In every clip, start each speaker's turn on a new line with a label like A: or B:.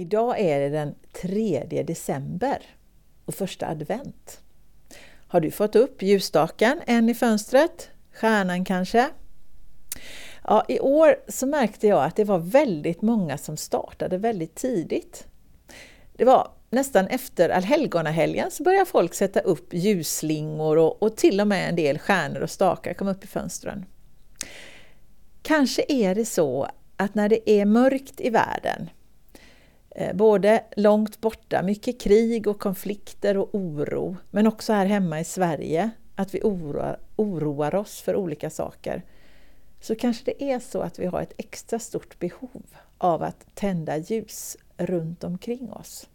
A: Idag är det den 3 december och första advent. Har du fått upp ljusstaken än i fönstret? Stjärnan kanske? Ja, I år så märkte jag att det var väldigt många som startade väldigt tidigt. Det var nästan efter allhelgonahelgen så började folk sätta upp ljusslingor och, och till och med en del stjärnor och stakar kom upp i fönstren. Kanske är det så att när det är mörkt i världen, Eh, både långt borta, mycket krig och konflikter och oro, men också här hemma i Sverige, att vi oroar, oroar oss för olika saker, så kanske det är så att vi har ett extra stort behov av att tända ljus runt omkring oss.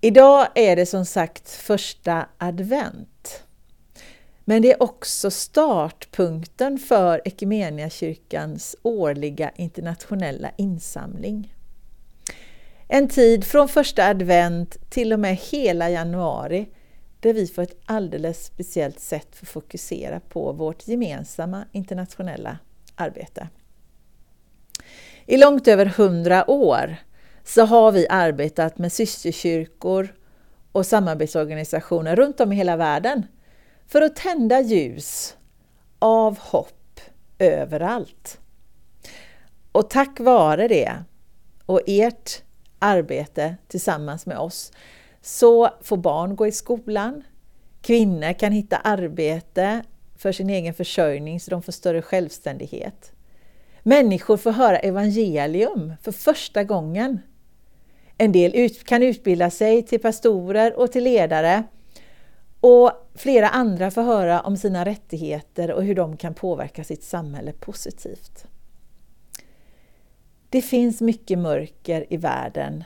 A: Idag är det som sagt första advent. Men det är också startpunkten för Equmeniakyrkans årliga internationella insamling. En tid från första advent till och med hela januari där vi på ett alldeles speciellt sätt får fokusera på vårt gemensamma internationella arbete. I långt över hundra år så har vi arbetat med systerkyrkor och samarbetsorganisationer runt om i hela världen för att tända ljus av hopp överallt. Och tack vare det och ert arbete tillsammans med oss så får barn gå i skolan, kvinnor kan hitta arbete för sin egen försörjning så de får större självständighet. Människor får höra evangelium för första gången. En del kan utbilda sig till pastorer och till ledare och flera andra får höra om sina rättigheter och hur de kan påverka sitt samhälle positivt. Det finns mycket mörker i världen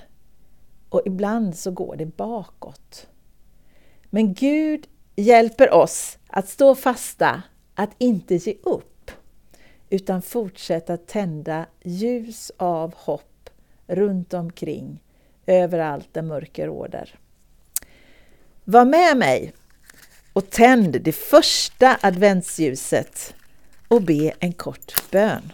A: och ibland så går det bakåt. Men Gud hjälper oss att stå fasta, att inte ge upp, utan fortsätta tända ljus av hopp runt omkring, överallt där mörker råder. Var med mig och tänd det första adventsljuset och be en kort bön.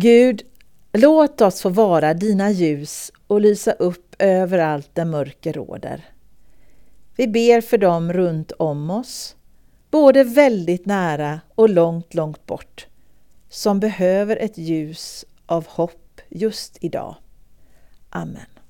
A: Gud, låt oss få vara dina ljus och lysa upp överallt där mörker råder. Vi ber för dem runt om oss, både väldigt nära och långt, långt bort, som behöver ett ljus av hopp just idag. Amen.